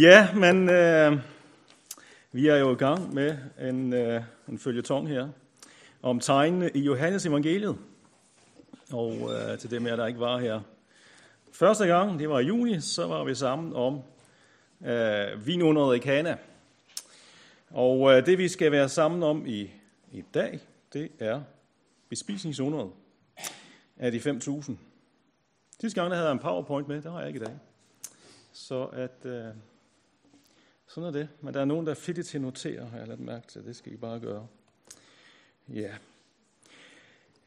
Ja, men øh, vi er jo i gang med en, øh, en følgetong her om tegnene i Johannes evangeliet. Og øh, til dem af der ikke var her første gang, det var i juni, så var vi sammen om øh, vinunderet i Kana. Og øh, det vi skal være sammen om i, i dag, det er bespisningsunderet af de 5.000. Sidste gang der havde jeg en powerpoint med, det har jeg ikke i dag. Så at, øh, sådan er det. Men der er nogen, der er flittigt til at notere, har jeg lagt mærke til. Det skal I bare gøre. Ja.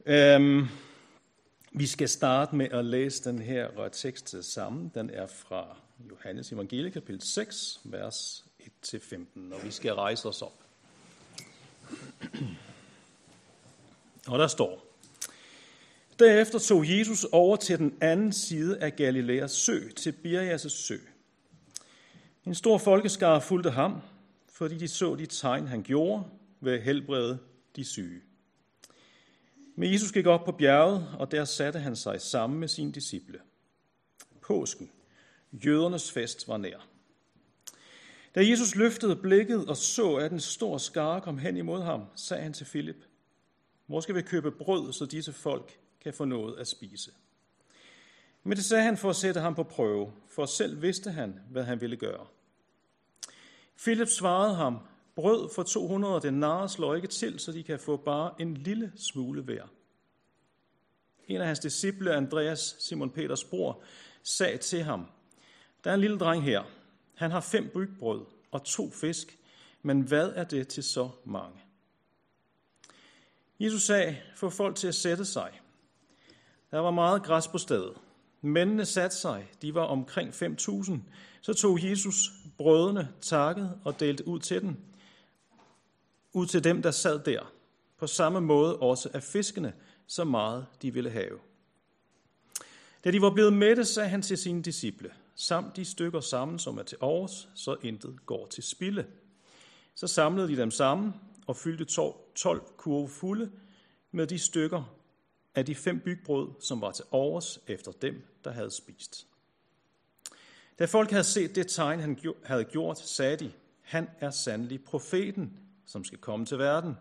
Øhm, vi skal starte med at læse den her tekst sammen. Den er fra Johannes evangelie, kapitel 6, vers 1-15, og vi skal rejse os op. Og der står, Derefter tog Jesus over til den anden side af Galileas sø, til Birjas sø. En stor folkeskare fulgte ham, fordi de så de tegn, han gjorde ved at helbrede de syge. Men Jesus gik op på bjerget, og der satte han sig sammen med sine disciple. Påsken, jødernes fest, var nær. Da Jesus løftede blikket og så, at en stor skare kom hen imod ham, sagde han til Filip, hvor skal vi købe brød, så disse folk kan få noget at spise? Men det sagde han for at sætte ham på prøve, for selv vidste han, hvad han ville gøre. Philip svarede ham, brød for 200 denarer slår ikke til, så de kan få bare en lille smule hver. En af hans disciple, Andreas, Simon Peters bror, sagde til ham, der er en lille dreng her. Han har fem bygbrød og to fisk, men hvad er det til så mange? Jesus sagde, få folk til at sætte sig. Der var meget græs på stedet. Mændene satte sig, de var omkring 5.000. Så tog Jesus brødene, takket og delte ud til dem, ud til dem, der sad der. På samme måde også af fiskene, så meget de ville have. Da de var blevet mætte, sagde han til sine disciple, samt de stykker sammen, som er til års, så intet går til spilde. Så samlede de dem sammen og fyldte 12 kurve fulde med de stykker, af de fem bygbrød, som var til overs efter dem, der havde spist. Da folk havde set det tegn, han havde gjort, sagde de, han er sandelig profeten, som skal komme til verden.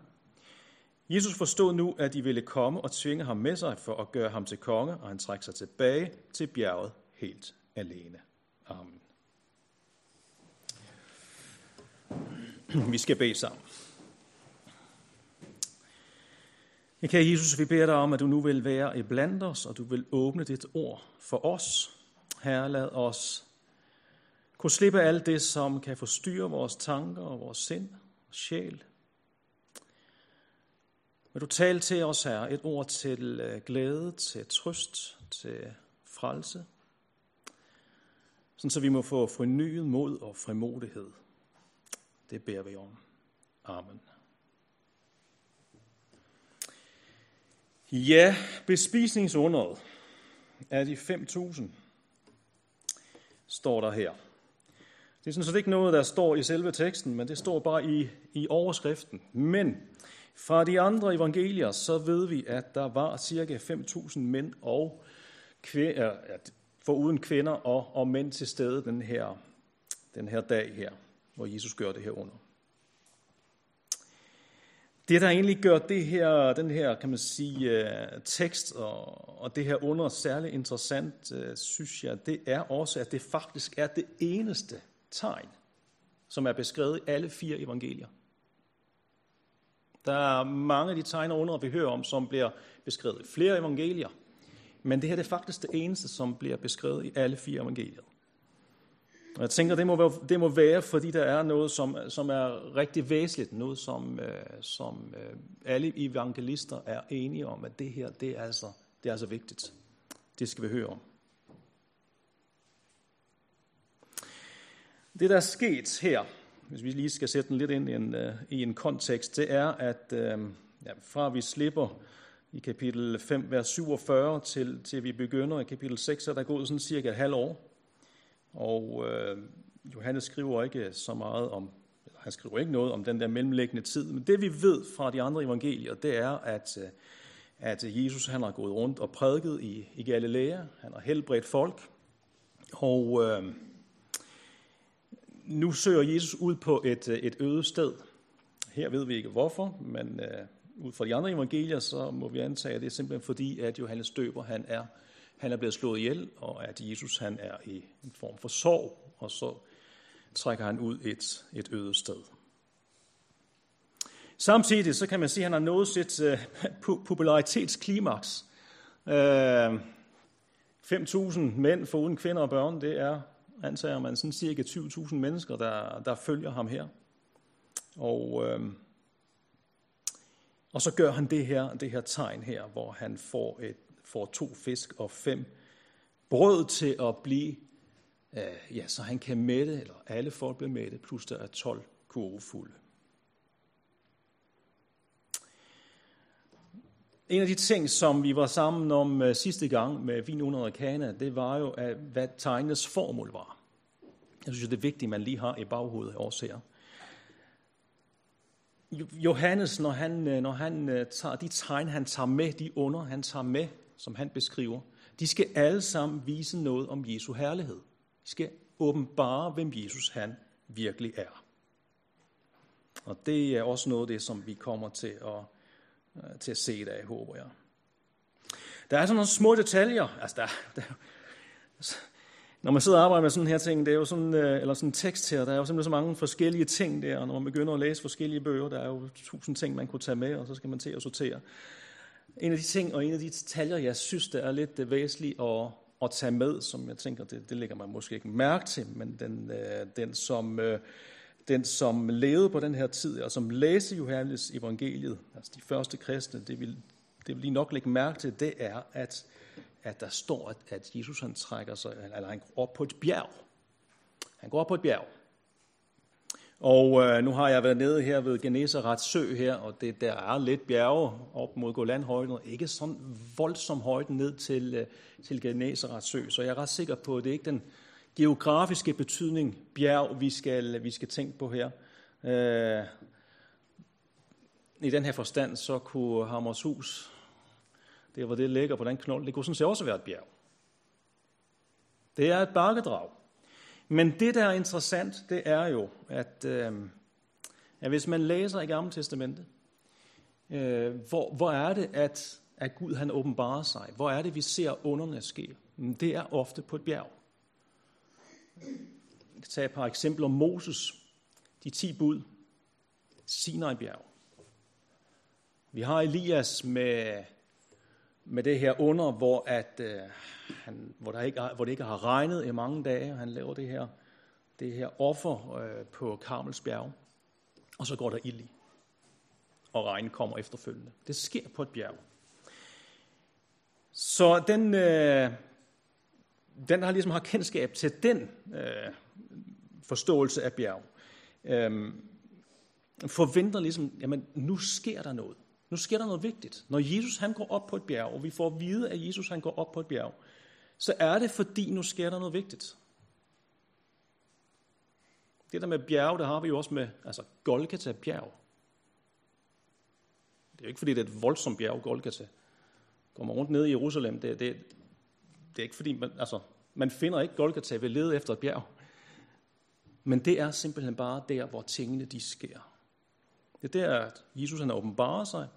Jesus forstod nu, at de ville komme og tvinge ham med sig for at gøre ham til konge, og han trak sig tilbage til bjerget helt alene. Amen. Vi skal bede sammen. Kære Jesus, vi beder dig om, at du nu vil være i blandt os, og du vil åbne dit ord for os. Herre, lad os kunne slippe alt det, som kan forstyrre vores tanker og vores sind og sjæl. Vil du tale til os, her et ord til øh, glæde, til trøst, til frelse, sådan så vi må få fornyet mod og frimodighed. Det beder vi om. Amen. Ja, bespisningsunderet af de 5.000 står der her. Det er sådan set ikke noget, der står i selve teksten, men det står bare i, i overskriften. Men fra de andre evangelier, så ved vi, at der var cirka 5.000 mænd og kvinder, foruden kvinder og, og mænd til stede den her, den her dag her, hvor Jesus gør det her under. Det, der egentlig gør det her, den her, kan man sige, øh, tekst og, og det her under særligt interessant, øh, synes jeg, det er også, at det faktisk er det eneste tegn, som er beskrevet i alle fire evangelier. Der er mange af de tegn og under, vi hører om, som bliver beskrevet i flere evangelier. Men det her det er faktisk det eneste, som bliver beskrevet i alle fire evangelier. Og jeg tænker, det må, være, det må være, fordi der er noget, som, som er rigtig væsentligt, noget, som, øh, som øh, alle evangelister er enige om, at det her, det er, altså, det er altså vigtigt. Det skal vi høre om. Det, der er sket her, hvis vi lige skal sætte den lidt ind i en, øh, i en kontekst, det er, at øh, ja, fra vi slipper i kapitel 5, vers 47, til, til vi begynder i kapitel 6, så er der gået sådan cirka et halvt år. Og øh, Johannes skriver ikke så meget om, han skriver ikke noget om den der mellemliggende tid, men det vi ved fra de andre evangelier, det er, at, øh, at Jesus han har gået rundt og prædiket i, i Galilea, han har helbredt folk, og øh, nu søger Jesus ud på et, øh, et øde sted. Her ved vi ikke hvorfor, men øh, ud fra de andre evangelier, så må vi antage, at det er simpelthen fordi, at Johannes Døber, han er, han er blevet slået ihjel, og at Jesus han er i en form for sorg, og så trækker han ud et, et øde sted. Samtidig så kan man sige, at han har nået sit uh, popularitetsklimaks. Øh, uh, 5.000 mænd foruden kvinder og børn, det er, antager man, sådan cirka 20.000 mennesker, der, der følger ham her. Og, øh, og så gør han det her, det her tegn her, hvor han får, et, får to fisk og fem brød til at blive, øh, ja, så han kan mætte, eller alle folk bliver mætte, plus der er 12 kurvefulde. En af de ting, som vi var sammen om uh, sidste gang med vin under kana, det var jo, at, hvad tegnets formål var. Jeg synes, det er vigtigt, at man lige har i baghovedet også her. Johannes, når han, øh, når han øh, tager de tegn, han tager med, de under, han tager med, som han beskriver, de skal alle sammen vise noget om Jesu herlighed. De skal åbenbare, hvem Jesus han virkelig er. Og det er også noget af det, som vi kommer til at øh, til at se i dag, håber jeg. Der er sådan nogle små detaljer. Altså, der, der, når man sidder og arbejder med sådan her ting, det er jo sådan, øh, eller sådan en tekst her, der er jo simpelthen så mange forskellige ting der, og når man begynder at læse forskellige bøger, der er jo tusind ting, man kunne tage med, og så skal man til at sortere. En af de ting, og en af de detaljer, jeg synes, der er lidt væsentligt at, at tage med, som jeg tænker, det, det lægger man måske ikke mærke til, men den, øh, den som øh, den, som levede på den her tid, og som læste Johannes evangeliet, altså de første kristne, det vil, det vil lige nok lægge mærke til, det er, at, at der står, at, at Jesus han trækker sig, eller han går op på et bjerg. Han går op på et bjerg. Og øh, nu har jeg været nede her ved Genesaret sø her, og det, der er lidt bjerge op mod Golanhøjden, og ikke sådan voldsom højden ned til, øh, til Genesaret sø. Så jeg er ret sikker på, at det ikke den geografiske betydning, bjerg, vi skal, vi skal tænke på her. Øh, I den her forstand, så kunne Hammershus, det hvor det ligger på den knold, det kunne sådan set også være et bjerg. Det er et bakkedrag. Men det, der er interessant, det er jo, at, øh, at hvis man læser i Gamle Testamente, øh, hvor, hvor er det, at, at Gud han åbenbarer sig? Hvor er det, vi ser underne ske? Det er ofte på et bjerg. Jeg kan tage et par eksempler. Moses, de ti bud, Sinai-bjerg. Vi har Elias med, med det her under, hvor, at, øh, han, hvor, der ikke, hvor det ikke har regnet i mange dage. og Han laver det her, det her offer øh, på Karmelsbjerg, og så går der ild i, og regn kommer efterfølgende. Det sker på et bjerg. Så den, øh, den, der ligesom har kendskab til den øh, forståelse af bjerg, øh, forventer ligesom, jamen nu sker der noget. Nu sker der noget vigtigt. Når Jesus han går op på et bjerg, og vi får at vide, at Jesus han går op på et bjerg, så er det fordi, nu sker der noget vigtigt. Det der med bjerg, det har vi jo også med altså Golgata bjerg. Det er jo ikke fordi, det er et voldsomt bjerg, Golgata. Går man rundt ned i Jerusalem, det, det, det er ikke fordi, man, altså, man finder ikke Golgata ved lede efter et bjerg. Men det er simpelthen bare der, hvor tingene de sker. Det er der, at Jesus han åbenbarer sig.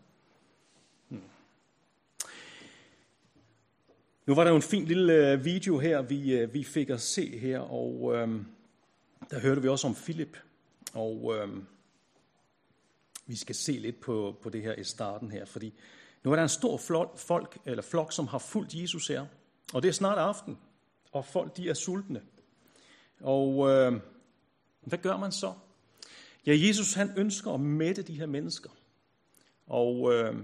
Nu var der jo en fin lille øh, video her, vi, øh, vi fik at se her, og øhm, der hørte vi også om Philip. Og øhm, vi skal se lidt på, på det her i starten her, fordi nu er der en stor flok, folk, eller flok, som har fulgt Jesus her. Og det er snart aften, og folk de er sultne. Og øh, hvad gør man så? Ja, Jesus han ønsker at mætte de her mennesker. Og øh,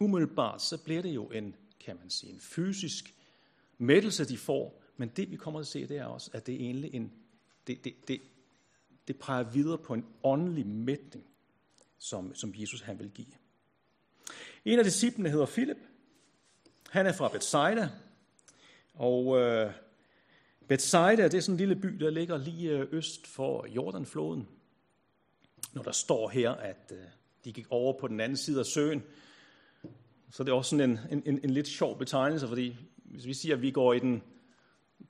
umiddelbart så bliver det jo en, kan man sige, en fysisk mættelse, de får. Men det vi kommer til at se, det er også, at det er egentlig en, det, det, det, det peger videre på en åndelig mætning, som, som Jesus han vil give. En af disciplene hedder Philip. Han er fra Bethsaida, og øh, Bethsaida, det er sådan en lille by, der ligger lige øh, øst for Jordanfloden. Når der står her, at øh, de gik over på den anden side af søen, så det er også sådan en, en, en, en lidt sjov betegnelse, fordi hvis vi siger, at vi går i den,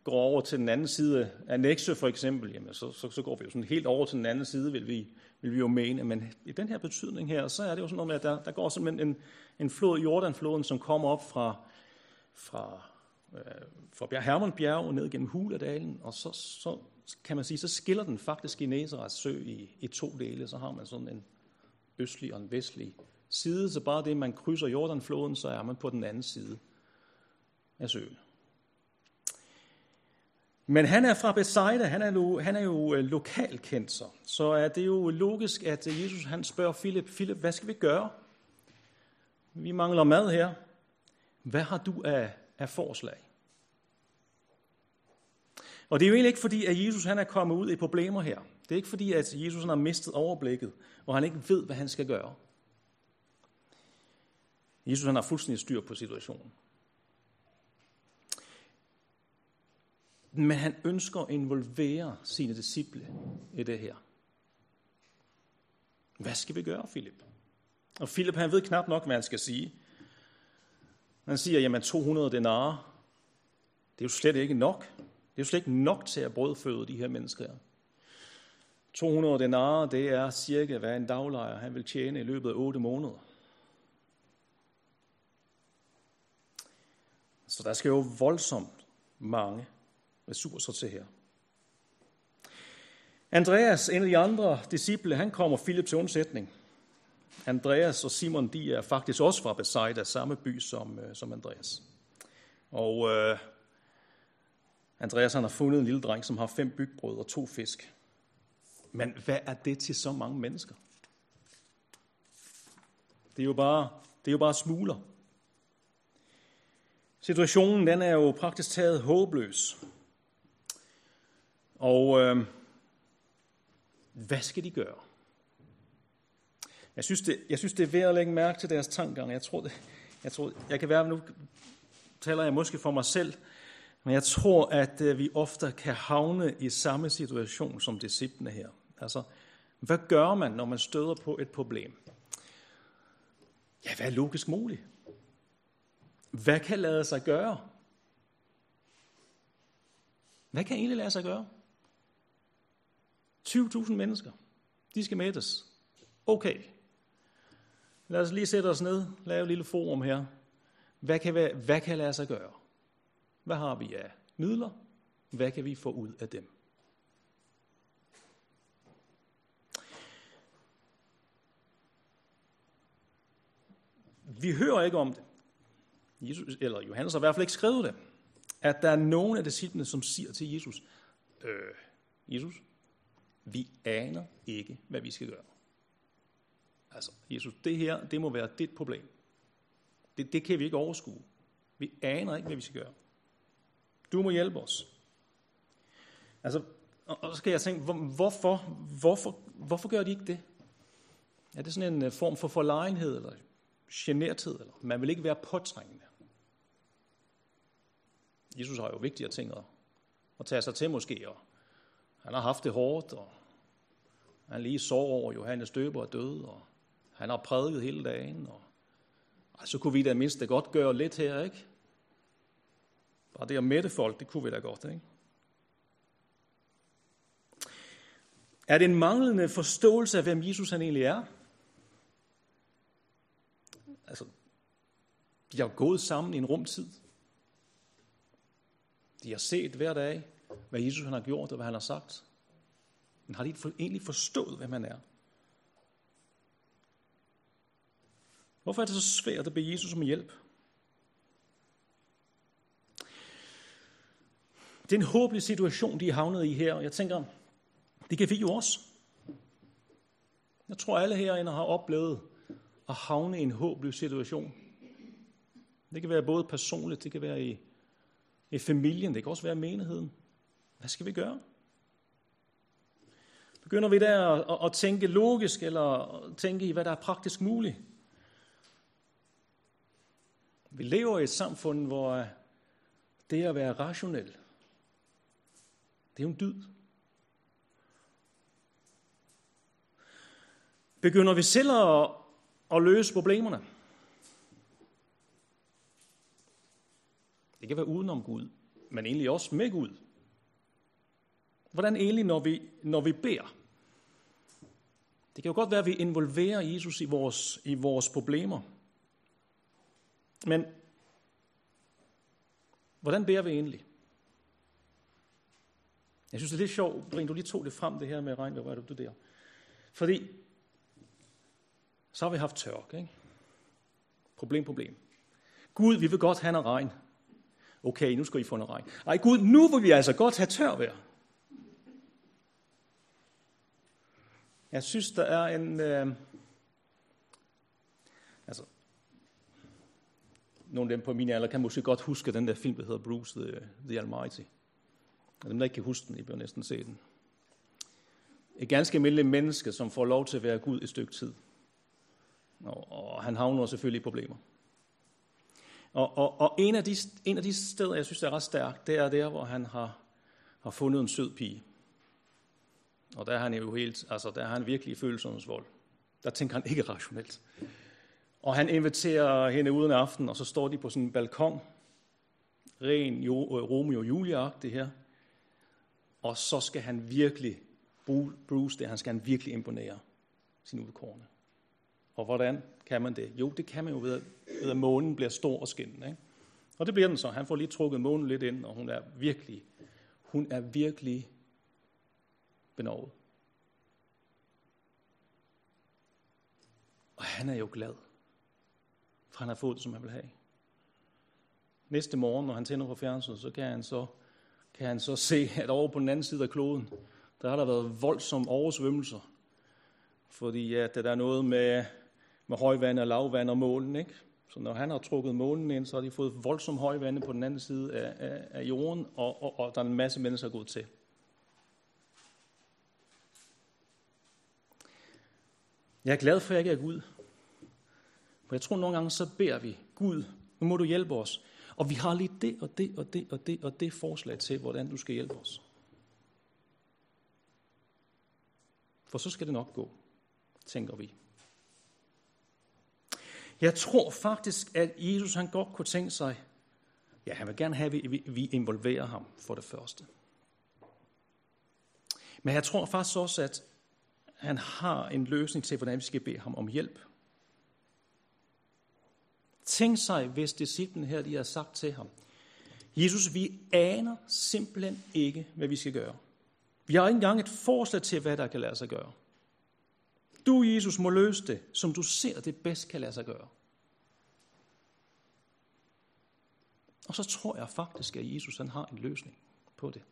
går over til den anden side af Nexø for eksempel, jamen så, så, så går vi jo sådan helt over til den anden side, vil vi, vil vi jo mene. Men i den her betydning her, så er det jo sådan noget med, at der, der går simpelthen en, en flod, Jordanfloden, som kommer op fra, fra, øh, fra Bjerg, Hermonbjerg og ned gennem Huladalen, og så, så kan man sige, så skiller den faktisk Genesarets sø i, i to dele. Så har man sådan en østlig og en vestlig side, så bare det, man krydser Jordanfloden, så er man på den anden side af søen. Men han er fra Bethsaida, han er lo, han er jo øh, lokalkendt, så. så er det jo logisk, at øh, Jesus han spørger Philip, Philip, hvad skal vi gøre? Vi mangler mad her. Hvad har du af, af forslag? Og det er jo egentlig ikke fordi, at Jesus han er kommet ud i problemer her. Det er ikke fordi, at Jesus han har mistet overblikket, og han ikke ved, hvad han skal gøre. Jesus han har fuldstændig styr på situationen. Men han ønsker at involvere sine disciple i det her. Hvad skal vi gøre, Philip? Og Philip han ved knap nok, hvad han skal sige. Han siger, jamen 200 denarer, det er jo slet ikke nok. Det er jo slet ikke nok til at brødføde de her mennesker. 200 denarer, det er cirka, hvad en daglejer han vil tjene i løbet af 8 måneder. Så der skal jo voldsomt mange ressourcer til her. Andreas, en af de andre disciple, han kommer Philip til undsætning. Andreas og Simon, de er faktisk også fra Bethsaida, samme by som, øh, som Andreas. Og øh, Andreas han har fundet en lille dreng, som har fem bygbrød og to fisk. Men hvad er det til så mange mennesker? Det er jo bare, det er jo bare smugler. Situationen den er jo praktisk taget håbløs. Og øh, hvad skal de gøre? Jeg synes, det, jeg synes, det er værd at lægge mærke til deres tankegang. Jeg tror, det, jeg, tror, jeg kan være, nu taler jeg måske for mig selv, men jeg tror, at øh, vi ofte kan havne i samme situation som disciplene her. Altså, hvad gør man, når man støder på et problem? Ja, hvad er logisk muligt? Hvad kan lade sig gøre? Hvad kan egentlig lade sig gøre? 20.000 mennesker, de skal mættes. Okay. Lad os lige sætte os ned, lave et lille forum her. Hvad kan, hvad kan lade sig gøre? Hvad har vi af midler? Hvad kan vi få ud af dem? Vi hører ikke om det. Jesus, eller Johannes har i hvert fald ikke skrevet det. At der er nogen af disciplene, som siger til Jesus, øh, Jesus, vi aner ikke, hvad vi skal gøre. Altså, Jesus, det her, det må være dit problem. Det, det kan vi ikke overskue. Vi aner ikke, hvad vi skal gøre. Du må hjælpe os. Altså, og så skal jeg tænke, hvorfor, hvorfor, hvorfor gør de ikke det? Er det sådan en øh, form for forlegenhed, eller generthed, eller man vil ikke være påtrængende? Jesus har jo vigtigere ting at, at tage sig til måske, og han har haft det hårdt, og han lige så over Johannes Døber er død, og han har prædiket hele dagen, og så kunne vi da mindst det godt gøre lidt her, ikke? Bare det at mætte folk, det kunne vi da godt, ikke? Er det en manglende forståelse af, hvem Jesus han egentlig er? Altså, de har gået sammen i en rumtid. De har set hver dag, hvad Jesus han har gjort og hvad han har sagt. Men har de egentlig forstået, hvem han er? Hvorfor er det så svært at bede Jesus om hjælp? Det er en håbløs situation, de er havnet i her, og jeg tænker, det kan vi jo også. Jeg tror, alle herinde har oplevet at havne i en håbløs situation. Det kan være både personligt, det kan være i, i familien, det kan også være menigheden. Hvad skal vi gøre? Begynder vi der at, at tænke logisk, eller tænke i, hvad der er praktisk muligt? Vi lever i et samfund, hvor det at være rationel, det er jo en dyd. Begynder vi selv at, at løse problemerne? Kan være udenom Gud, men egentlig også med Gud. Hvordan egentlig, når vi, når vi beder? Det kan jo godt være, at vi involverer Jesus i vores, i vores problemer. Men hvordan beder vi egentlig? Jeg synes, det er lidt sjovt, Brin, du lige tog det frem, det her med regn, hvad er du der? Fordi, så har vi haft tørke, ikke? Problem, problem. Gud, vi vil godt have noget regn. Okay, nu skal I få noget regn. Ej, Gud, nu vil vi altså godt have tør vejr. Jeg synes, der er en... Øh, altså, nogle af dem på min alder kan måske godt huske den der film, der hedder Bruce the, the Almighty. Og dem, der ikke kan huske den, I bliver næsten se den. Et ganske almindeligt menneske, som får lov til at være Gud et stykke tid. Og, og han havner selvfølgelig i problemer. Og, og, og en, af de, en af de steder, jeg synes, der er ret stærkt, det er der, hvor han har, har fundet en sød pige. Og der er han jo helt, altså der er han virkelig i følelsernes vold. Der tænker han ikke rationelt. Og han inviterer hende uden aften, og så står de på sådan en balkon. Ren øh, Romeo og Julia det her. Og så skal han virkelig, Bruce det, han skal han virkelig imponere sin udkårende. Og hvordan kan man det? Jo, det kan man jo ved, ved at månen bliver stor og skinnende. Ikke? Og det bliver den så. Han får lige trukket månen lidt ind, og hun er virkelig, hun er virkelig benovet. Og han er jo glad, for han har fået det, som han vil have. Næste morgen, når han tænder på fjernsynet, så kan han så, kan han så se, at over på den anden side af kloden, der har der været voldsomme oversvømmelser. Fordi at der er noget med, med højvand og lavvand og målen, ikke? Så når han har trukket målen ind, så har de fået voldsom højvande på den anden side af, af, af jorden, og, og, og der er en masse mennesker gået til. Jeg er glad for, at jeg ikke er Gud. For jeg tror nogle gange, så beder vi, Gud, nu må du hjælpe os. Og vi har lige det og det og det og det og det forslag til, hvordan du skal hjælpe os. For så skal det nok gå, tænker vi. Jeg tror faktisk, at Jesus han godt kunne tænke sig, ja, han vil gerne have, at vi, vi involverer ham for det første. Men jeg tror faktisk også, at han har en løsning til, hvordan vi skal bede ham om hjælp. Tænk sig, hvis disciplen her lige har sagt til ham, Jesus, vi aner simpelthen ikke, hvad vi skal gøre. Vi har ikke engang et forslag til, hvad der kan lade sig gøre. Du, Jesus, må løse det, som du ser det bedst kan lade sig gøre. Og så tror jeg faktisk, at Jesus han har en løsning på det.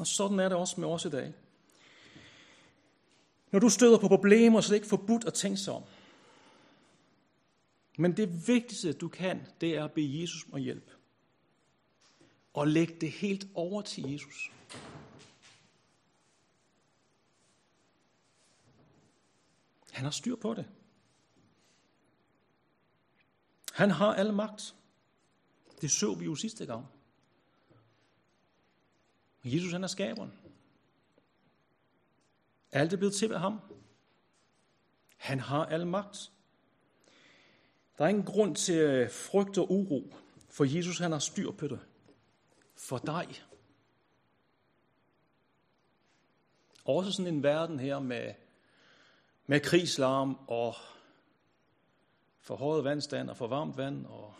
Og sådan er det også med os i dag. Når du støder på problemer, så er det ikke forbudt at tænke sig om. Men det vigtigste, du kan, det er at bede Jesus om hjælp. Og lægge det helt over til Jesus. Han har styr på det. Han har al magt. Det så vi jo sidste gang. Jesus han er skaberen. Alt er blevet til ved ham. Han har al magt. Der er ingen grund til øh, frygt og uro, for Jesus han har styr på det. For dig. Også sådan en verden her med, med krigslarm og for højet vandstand og for varmt vand og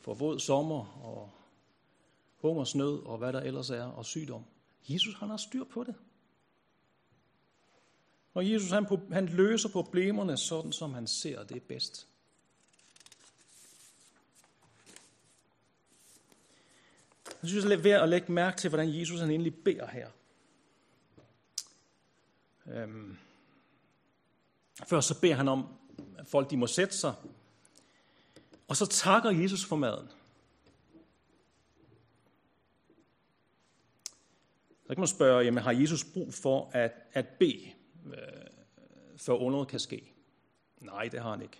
for våd sommer og hungersnød og hvad der ellers er, og sygdom. Jesus han har styr på det. Og Jesus han, han løser problemerne sådan, som han ser det bedst. Jeg synes, det er værd at lægge mærke til, hvordan Jesus han egentlig beder her. Øhm. Først så beder han om, at folk de må sætte sig. Og så takker Jesus for maden. Så kan man spørge, jamen har Jesus brug for at, at bede, øh, før underet kan ske? Nej, det har han ikke.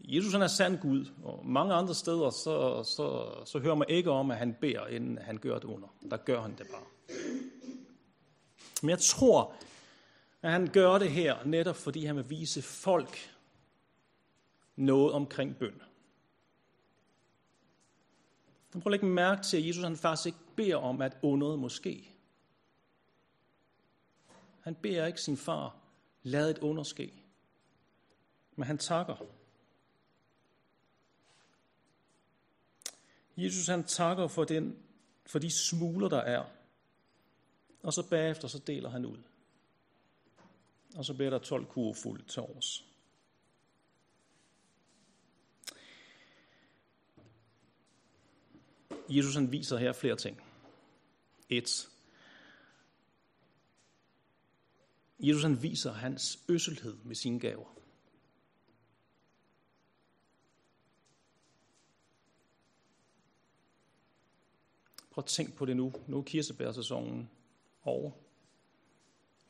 Jesus han er sand Gud, og mange andre steder, så, så, så hører man ikke om, at han beder, inden han gør det under. Der gør han det bare. Men jeg tror, at han gør det her, netop fordi han vil vise folk noget omkring bøn. Prøv at lægge mærke til, at Jesus han faktisk ikke beder om, at underet måske. Han beder ikke sin far, lad et under ske. Men han takker. Jesus han takker for, den, for de smuler, der er. Og så bagefter så deler han ud. Og så bliver der 12 kurve fuldt til års. Jesus han viser her flere ting. Et. Jesus han viser hans øsselhed med sine gaver. Prøv at tænk på det nu. Nu er kirsebærsæsonen over.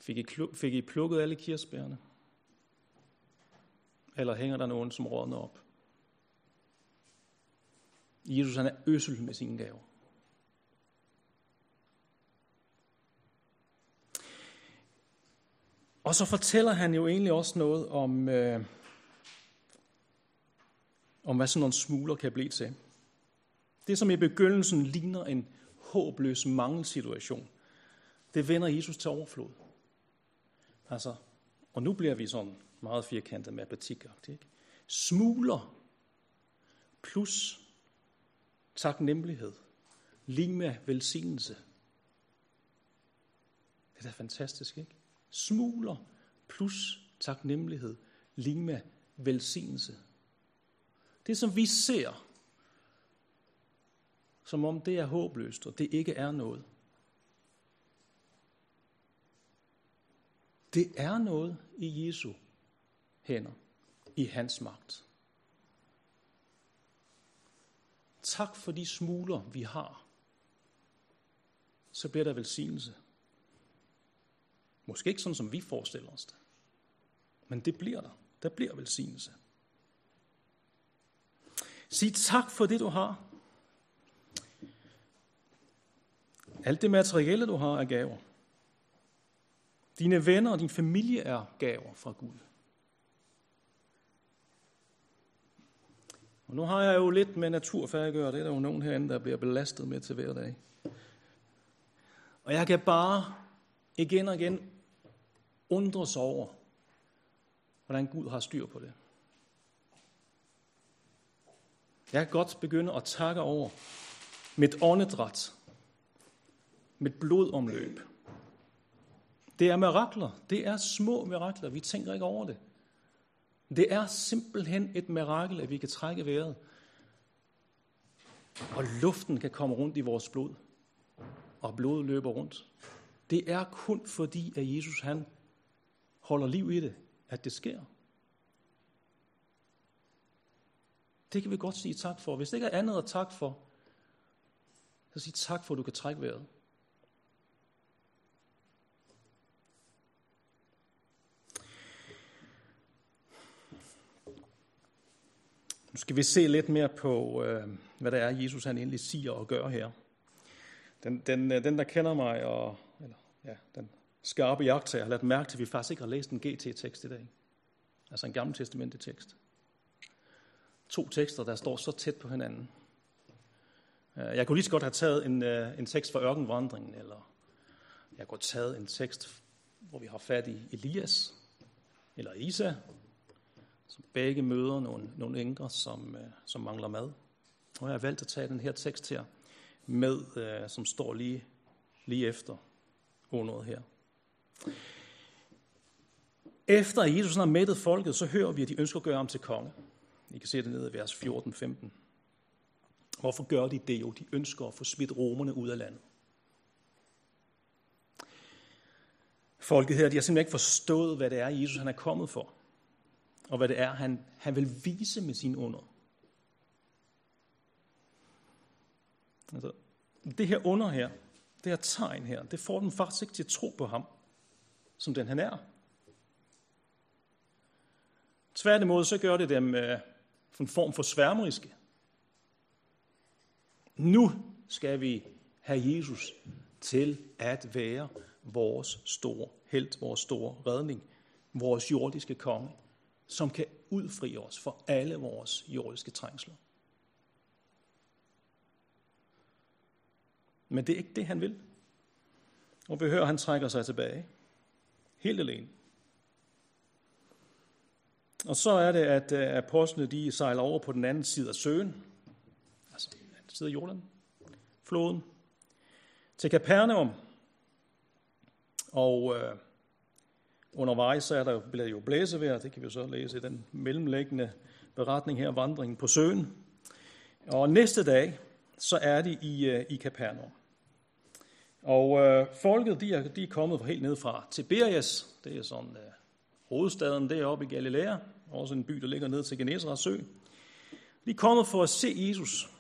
Fik I, fik I plukket alle kirsebærne? Eller hænger der nogen, som rådner op? Jesus han er øssel med sine gaver. Og så fortæller han jo egentlig også noget om, øh, om hvad sådan nogle smugler kan blive til. Det, som i begyndelsen ligner en håbløs mangelsituation, det vender Jesus til overflod. Altså, og nu bliver vi sådan meget firkantet matematikagtigt. Ikke? Smuler plus taknemmelighed, lige med velsignelse. Det er da fantastisk, ikke? Smuler plus taknemmelighed, lige med velsignelse. Det, som vi ser, som om det er håbløst, og det ikke er noget. Det er noget i Jesu hænder, i hans magt. Tak for de smuler, vi har. Så bliver der velsignelse. Måske ikke sådan, som vi forestiller os det. Men det bliver der. Der bliver velsignelse. Sig tak for det, du har. Alt det materielle, du har, er gaver. Dine venner og din familie er gaver fra Gud. Og nu har jeg jo lidt med naturfag at gøre. Det er der jo nogen herinde, der bliver belastet med til hver dag. Og jeg kan bare igen og igen undres over, hvordan Gud har styr på det. Jeg kan godt begynde at takke over mit åndedræt, mit blodomløb. Det er mirakler. Det er små mirakler. Vi tænker ikke over det. Det er simpelthen et mirakel, at vi kan trække vejret. Og luften kan komme rundt i vores blod. Og blodet løber rundt. Det er kun fordi, at Jesus han holder liv i det, at det sker. Det kan vi godt sige tak for. Hvis det ikke er andet at tak for, så sig tak for, at du kan trække vejret. Skal vi se lidt mere på, øh, hvad det er, Jesus han egentlig siger og gør her. Den, den, øh, den der kender mig, og, eller, ja, den skarpe jagttager, har lagt mærke til, at vi faktisk ikke har læst en GT-tekst i dag. Altså en gammel testamentetekst. To tekster, der står så tæt på hinanden. Øh, jeg kunne lige så godt have taget en, øh, en tekst fra ørkenvandringen, eller jeg kunne have taget en tekst, hvor vi har fat i Elias, eller Isa, som begge møder nogle, nogle enker, som, øh, som mangler mad. Og jeg har valgt at tage den her tekst her med, øh, som står lige, lige efter ordet her. Efter at Jesus har mættet folket, så hører vi, at de ønsker at gøre ham til konge. I kan se det nede i vers 14-15. Hvorfor gør de det jo? De ønsker at få smidt romerne ud af landet. Folket her, de har simpelthen ikke forstået, hvad det er, Jesus han er kommet for og hvad det er, han, han vil vise med sin under. Altså, det her under her, det her tegn her, det får dem faktisk ikke til at tro på ham, som den han er. Tværtimod så gør det dem øh, en form for sværmeriske. Nu skal vi have Jesus til at være vores store held, vores store redning, vores jordiske konge som kan udfri os for alle vores jordiske trængsler. Men det er ikke det, han vil. Og vi hører, at han trækker sig tilbage. Helt alene. Og så er det, at øh, apostlene de sejler over på den anden side af søen, altså den anden side af Jordan, floden, til Capernaum. Og øh, undervejs så er der, bliver jo blæsevejr, det kan vi så læse i den mellemlæggende beretning her, vandringen på søen. Og næste dag, så er de i, øh, i Capernaum. Og øh, folket, de er, de er kommet helt ned fra Tiberias, det er sådan øh, hovedstaden deroppe i Galilea, også en by, der ligger ned til Genesarets sø. De er kommet for at se Jesus.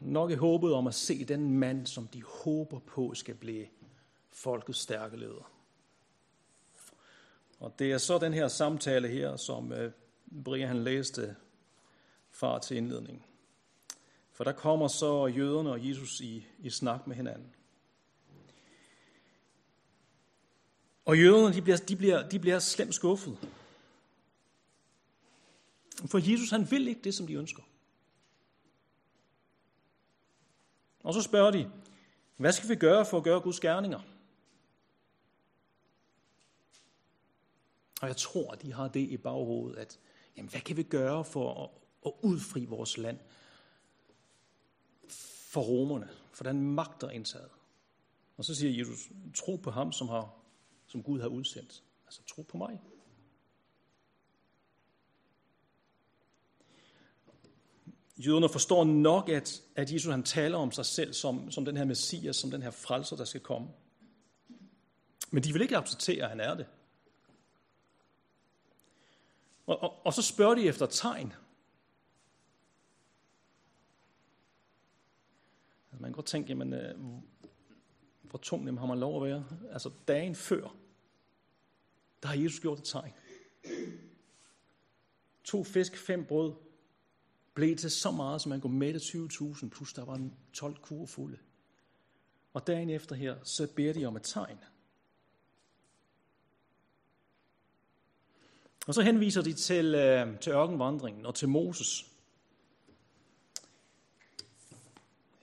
Nok i håbet om at se den mand, som de håber på skal blive folkets stærke leder. Og det er så den her samtale her, som øh, Brian han læste fra til indledning. For der kommer så jøderne og Jesus i, i snak med hinanden. Og jøderne, de bliver, de bliver, de bliver slemt skuffet. For Jesus, han vil ikke det, som de ønsker. Og så spørger de, hvad skal vi gøre for at gøre Guds gerninger? Og jeg tror, at de har det i baghovedet, at jamen, hvad kan vi gøre for at, at udfri vores land for romerne, for den magt, indtaget. Og så siger Jesus, tro på ham, som, har, som Gud har udsendt. Altså tro på mig. Jøderne forstår nok, at, at Jesus han taler om sig selv som, som den her messias, som den her frelser, der skal komme. Men de vil ikke acceptere, at han er det. Og, og, og så spørger de efter tegn. Altså, man kan godt tænke, jamen, øh, hvor tung jamen, har man lov at være? Altså dagen før, der har Jesus gjort et tegn. To fisk, fem brød, blev til så meget, som man kunne mætte 20.000, plus der var 12 kurer fulde. Og dagen efter her, så beder de om et tegn. Og så henviser de til, øh, til ørkenvandringen og til Moses.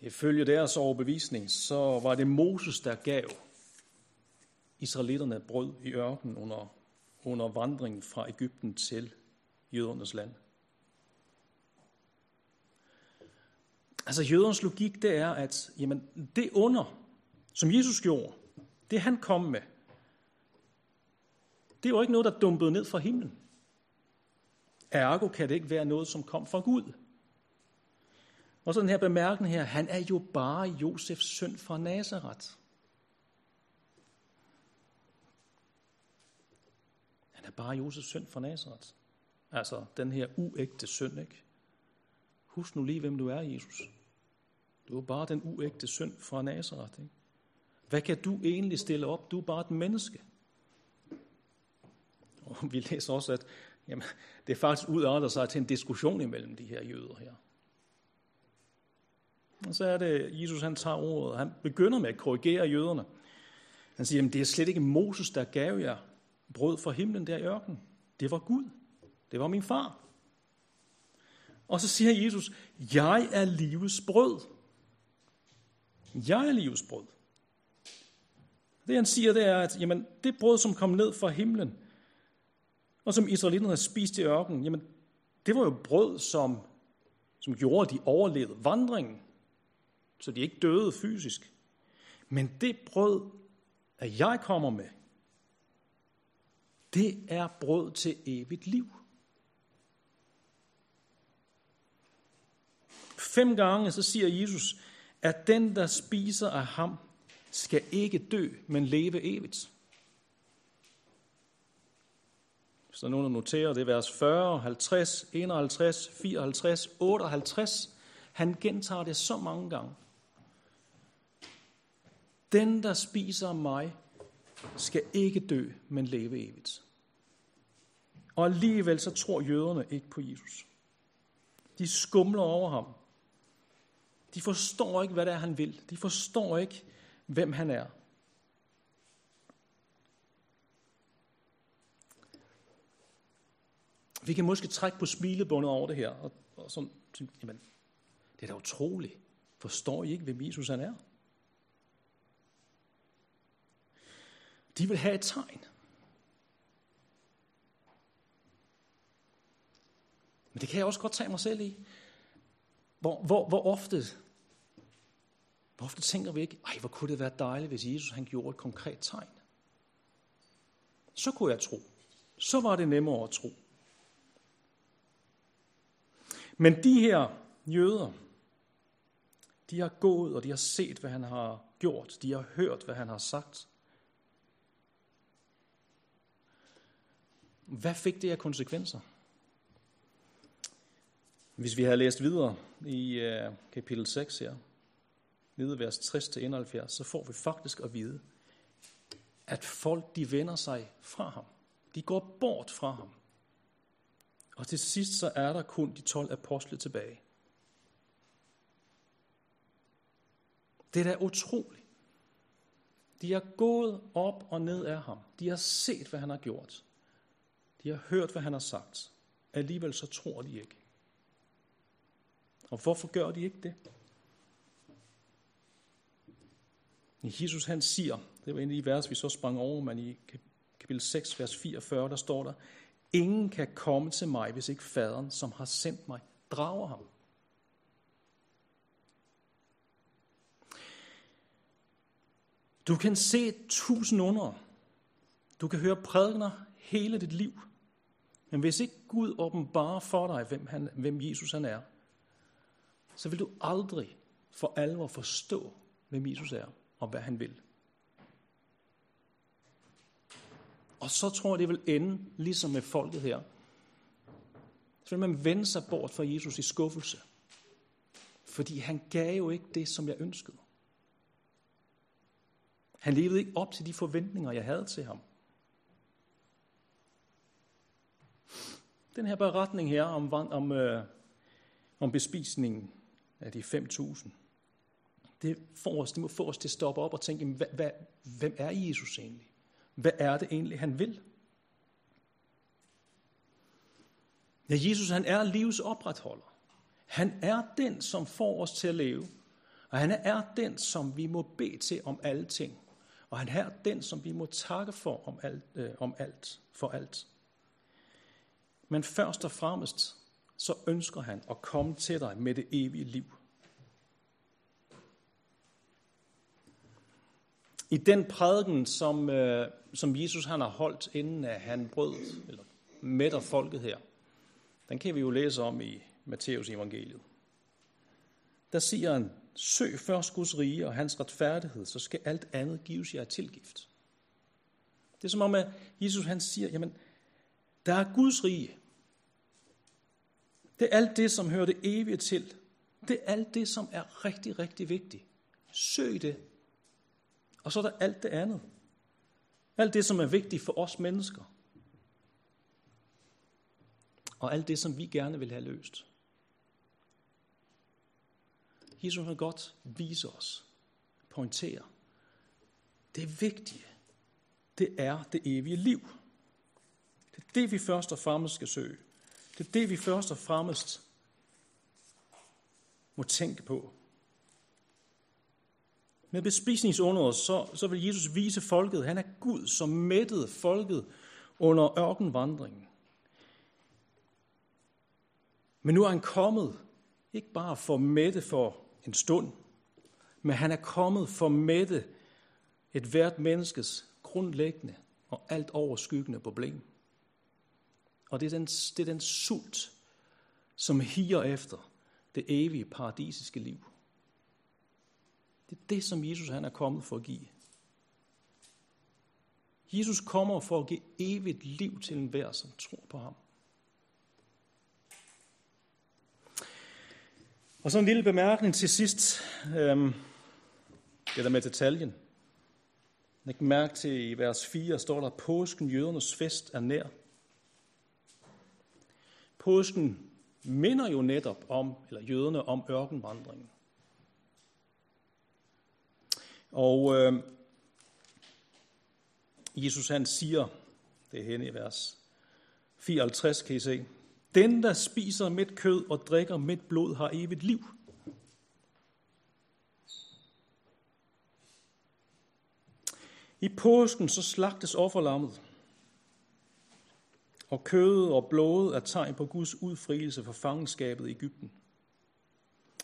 Ifølge deres overbevisning, så var det Moses, der gav israelitterne brød i ørkenen under, under vandringen fra Ægypten til jødernes land. Altså jødernes logik, det er, at jamen, det under, som Jesus gjorde, det han kom med, det er jo ikke noget, der dumpede ned fra himlen. Ergo kan det ikke være noget, som kom fra Gud. Og så den her bemærkning her, han er jo bare Josefs søn fra Nazareth. Han er bare Josefs søn fra Nazareth. Altså den her uægte søn, ikke? Husk nu lige, hvem du er, Jesus. Du er bare den uægte søn fra Nazareth. Ikke? Hvad kan du egentlig stille op? Du er bare et menneske. Og vi læser også, at jamen, det er faktisk udarter sig til en diskussion imellem de her jøder her. Og så er det, Jesus han tager ordet, han begynder med at korrigere jøderne. Han siger, at det er slet ikke Moses, der gav jer brød fra himlen der i ørkenen. Det var Gud. Det var min far. Og så siger Jesus, jeg er livets brød. Jeg er livets brød. Det han siger, det er, at jamen, det brød, som kom ned fra himlen, og som israelitterne havde spist i ørkenen, jamen, det var jo brød, som, som gjorde, at de overlevede vandringen, så de ikke døde fysisk. Men det brød, at jeg kommer med, det er brød til evigt liv. Fem gange så siger Jesus, at den, der spiser af ham, skal ikke dø, men leve evigt. Hvis der er nogen, der noterer, det er vers 40, 50, 51, 54, 58. Han gentager det så mange gange. Den, der spiser mig, skal ikke dø, men leve evigt. Og alligevel så tror jøderne ikke på Jesus. De skumler over ham. De forstår ikke, hvad det er, han vil. De forstår ikke, hvem han er. Vi kan måske trække på smilebåndet over det her, og, og sådan, jamen, det er da utroligt. Forstår I ikke, hvem Jesus han er? De vil have et tegn. Men det kan jeg også godt tage mig selv i. Hvor, hvor, hvor ofte hvor ofte tænker vi ikke, ej, hvor kunne det være dejligt, hvis Jesus han gjorde et konkret tegn. Så kunne jeg tro. Så var det nemmere at tro. Men de her jøder, de har gået, og de har set, hvad han har gjort. De har hørt, hvad han har sagt. Hvad fik det af konsekvenser? Hvis vi har læst videre i uh, kapitel 6 her, nede vers 60-71, så får vi faktisk at vide, at folk de vender sig fra ham. De går bort fra ham. Og til sidst så er der kun de 12 apostle tilbage. Det er da utroligt. De har gået op og ned af ham. De har set, hvad han har gjort. De har hørt, hvad han har sagt. Alligevel så tror de ikke. Og hvorfor gør de ikke det? Jesus han siger, det var en af de vers, vi så sprang over, men i kapitel 6, vers 44, der står der, Ingen kan komme til mig, hvis ikke faderen, som har sendt mig, drager ham. Du kan se tusind under. Du kan høre prædikner hele dit liv. Men hvis ikke Gud åbenbarer for dig, hvem, han, hvem Jesus han er, så vil du aldrig for alvor forstå, hvem Jesus er og hvad han vil. Og så tror jeg, det vil ende ligesom med folket her. Så vil man vende sig bort fra Jesus i skuffelse. Fordi han gav jo ikke det, som jeg ønskede. Han levede ikke op til de forventninger, jeg havde til ham. Den her beretning her om, om, øh, om bespisningen af de 5.000, det, får os, det må få os til at stoppe op og tænke, hvad, hvad, hvem er Jesus egentlig? Hvad er det egentlig, han vil? Ja, Jesus han er livets opretholder. Han er den, som får os til at leve. Og han er den, som vi må bede til om alle ting. Og han er den, som vi må takke for om alt, øh, om alt for alt. Men først og fremmest, så ønsker han at komme til dig med det evige liv. I den prædiken, som, øh, som Jesus han har holdt, inden at han brød, eller mætter folket her, den kan vi jo læse om i Matteus evangeliet. Der siger han, søg først Guds rige og hans retfærdighed, så skal alt andet gives jer tilgift. Det er som om, at Jesus han siger, jamen, der er Guds rige. Det er alt det, som hører det evige til. Det er alt det, som er rigtig, rigtig vigtigt. Søg det og så er der alt det andet. Alt det, som er vigtigt for os mennesker. Og alt det, som vi gerne vil have løst. Jesus vil godt vise os, pointere. Det vigtige, det er det evige liv. Det er det, vi først og fremmest skal søge. Det er det, vi først og fremmest må tænke på. Med bespisningsunderet, så, så vil Jesus vise folket, han er Gud, som mættede folket under ørkenvandringen. Men nu er han kommet, ikke bare for mætte for en stund, men han er kommet for mætte et hvert menneskes grundlæggende og alt overskyggende problem. Og det er den, det er den sult, som higer efter det evige paradisiske liv. Det er det, som Jesus han er kommet for at give. Jesus kommer for at give evigt liv til enhver, som tror på ham. Og så en lille bemærkning til sidst. Øhm, det der med detaljen. Læg mærke til i vers 4 står der, påsken, jødernes fest, er nær. Påsken minder jo netop om, eller jøderne om ørkenvandringen. Og øh, Jesus han siger, det er henne i vers 54, kan I se, den, der spiser mit kød og drikker mit blod, har evigt liv. I påsken så slagtes offerlammet, og kødet og blodet er tegn på Guds udfrielse fra fangenskabet i Ægypten.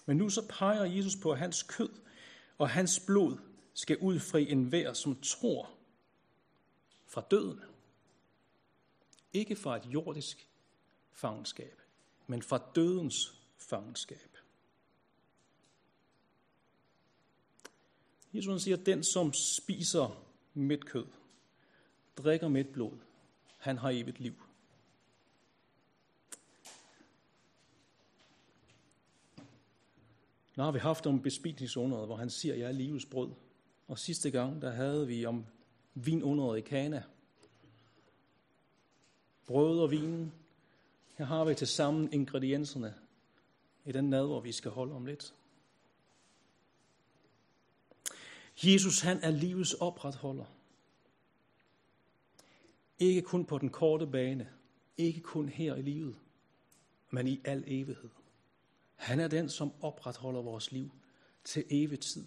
Men nu så peger Jesus på, hans kød og hans blod skal udfri enhver, som tror fra døden. Ikke fra et jordisk fangenskab, men fra dødens fangenskab. Jesus siger, at den, som spiser mit kød, drikker mit blod, han har evigt liv. Nu har vi haft om bespisningsunderet, hvor han siger, at jeg er livets brød. Og sidste gang, der havde vi om vinunderet i Kana. Brød og vinen. Her har vi til sammen ingredienserne i den nadver, vi skal holde om lidt. Jesus, han er livets opretholder. Ikke kun på den korte bane, ikke kun her i livet, men i al evighed. Han er den, som opretholder vores liv til evig tid.